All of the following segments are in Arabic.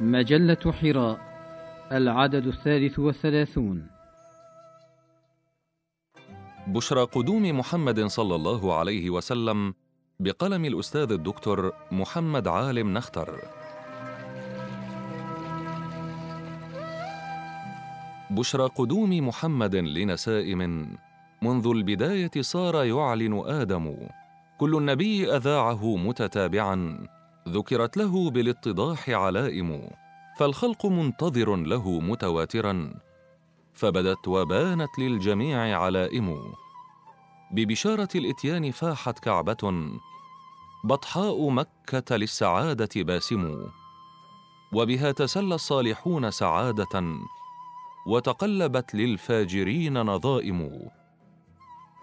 مجلة حراء العدد الثالث والثلاثون. بشرى قدوم محمد صلى الله عليه وسلم بقلم الأستاذ الدكتور محمد عالم نختر. بشرى قدوم محمد لنسائم منذ البداية صار يعلن آدم كل النبي أذاعه متتابعا ذكرت له بالاتضاح علائم فالخلق منتظر له متواترا فبدت وبانت للجميع علائم. ببشارة الإتيان فاحت كعبة بطحاء مكة للسعادة باسم. وبها تسلى الصالحون سعادة وتقلبت للفاجرين نظائم.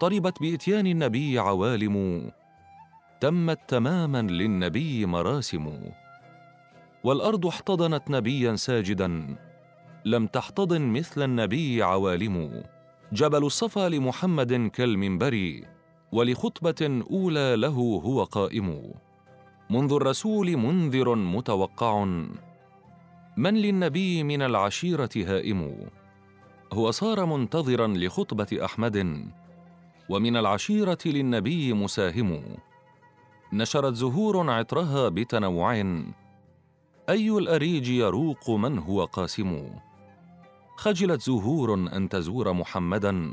طربت بإتيان النبي عوالم تمت تماما للنبي مراسم والأرض احتضنت نبيا ساجدا. لم تحتضن مثل النبي عوالم جبل الصفا لمحمد كالمنبر ولخطبة أولى له هو قائم. منذ الرسول منذر متوقع. من للنبي من العشيرة هائم؟ هو صار منتظرا لخطبة أحمد. ومن العشيرة للنبي مساهم. نشرت زهور عطرها بتنوع. أي الأريج يروق من هو قاسم؟ خجلت زهور أن تزور محمدا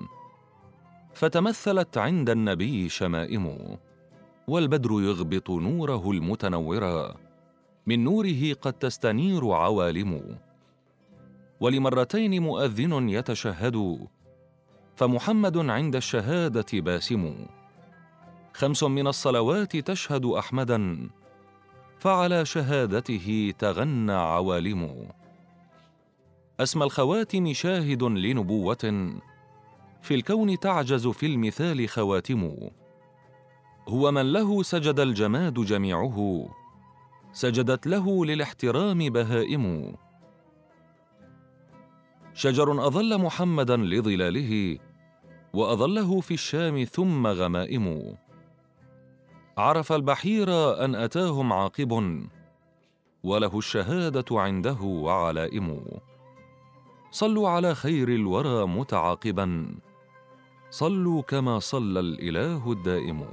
فتمثلت عند النبي شمائم والبدر يغبط نوره المتنورا من نوره قد تستنير عوالم. ولمرتين مؤذن يتشهد فمحمد عند الشهادة باسم. خمس من الصلوات تشهد أحمدا فعلى شهادته تغنى عوالم اسمى الخواتم شاهد لنبوة في الكون تعجز في المثال خواتم هو من له سجد الجماد جميعه سجدت له للاحترام بهائم شجر أظل محمدا لظلاله وأظله في الشام ثم غمائم عرف البحير أن اتاهم عاقب وله الشهادة عنده وعلائم. صلوا على خير الورى متعاقبا. صلوا كما صلى الإله الدائم.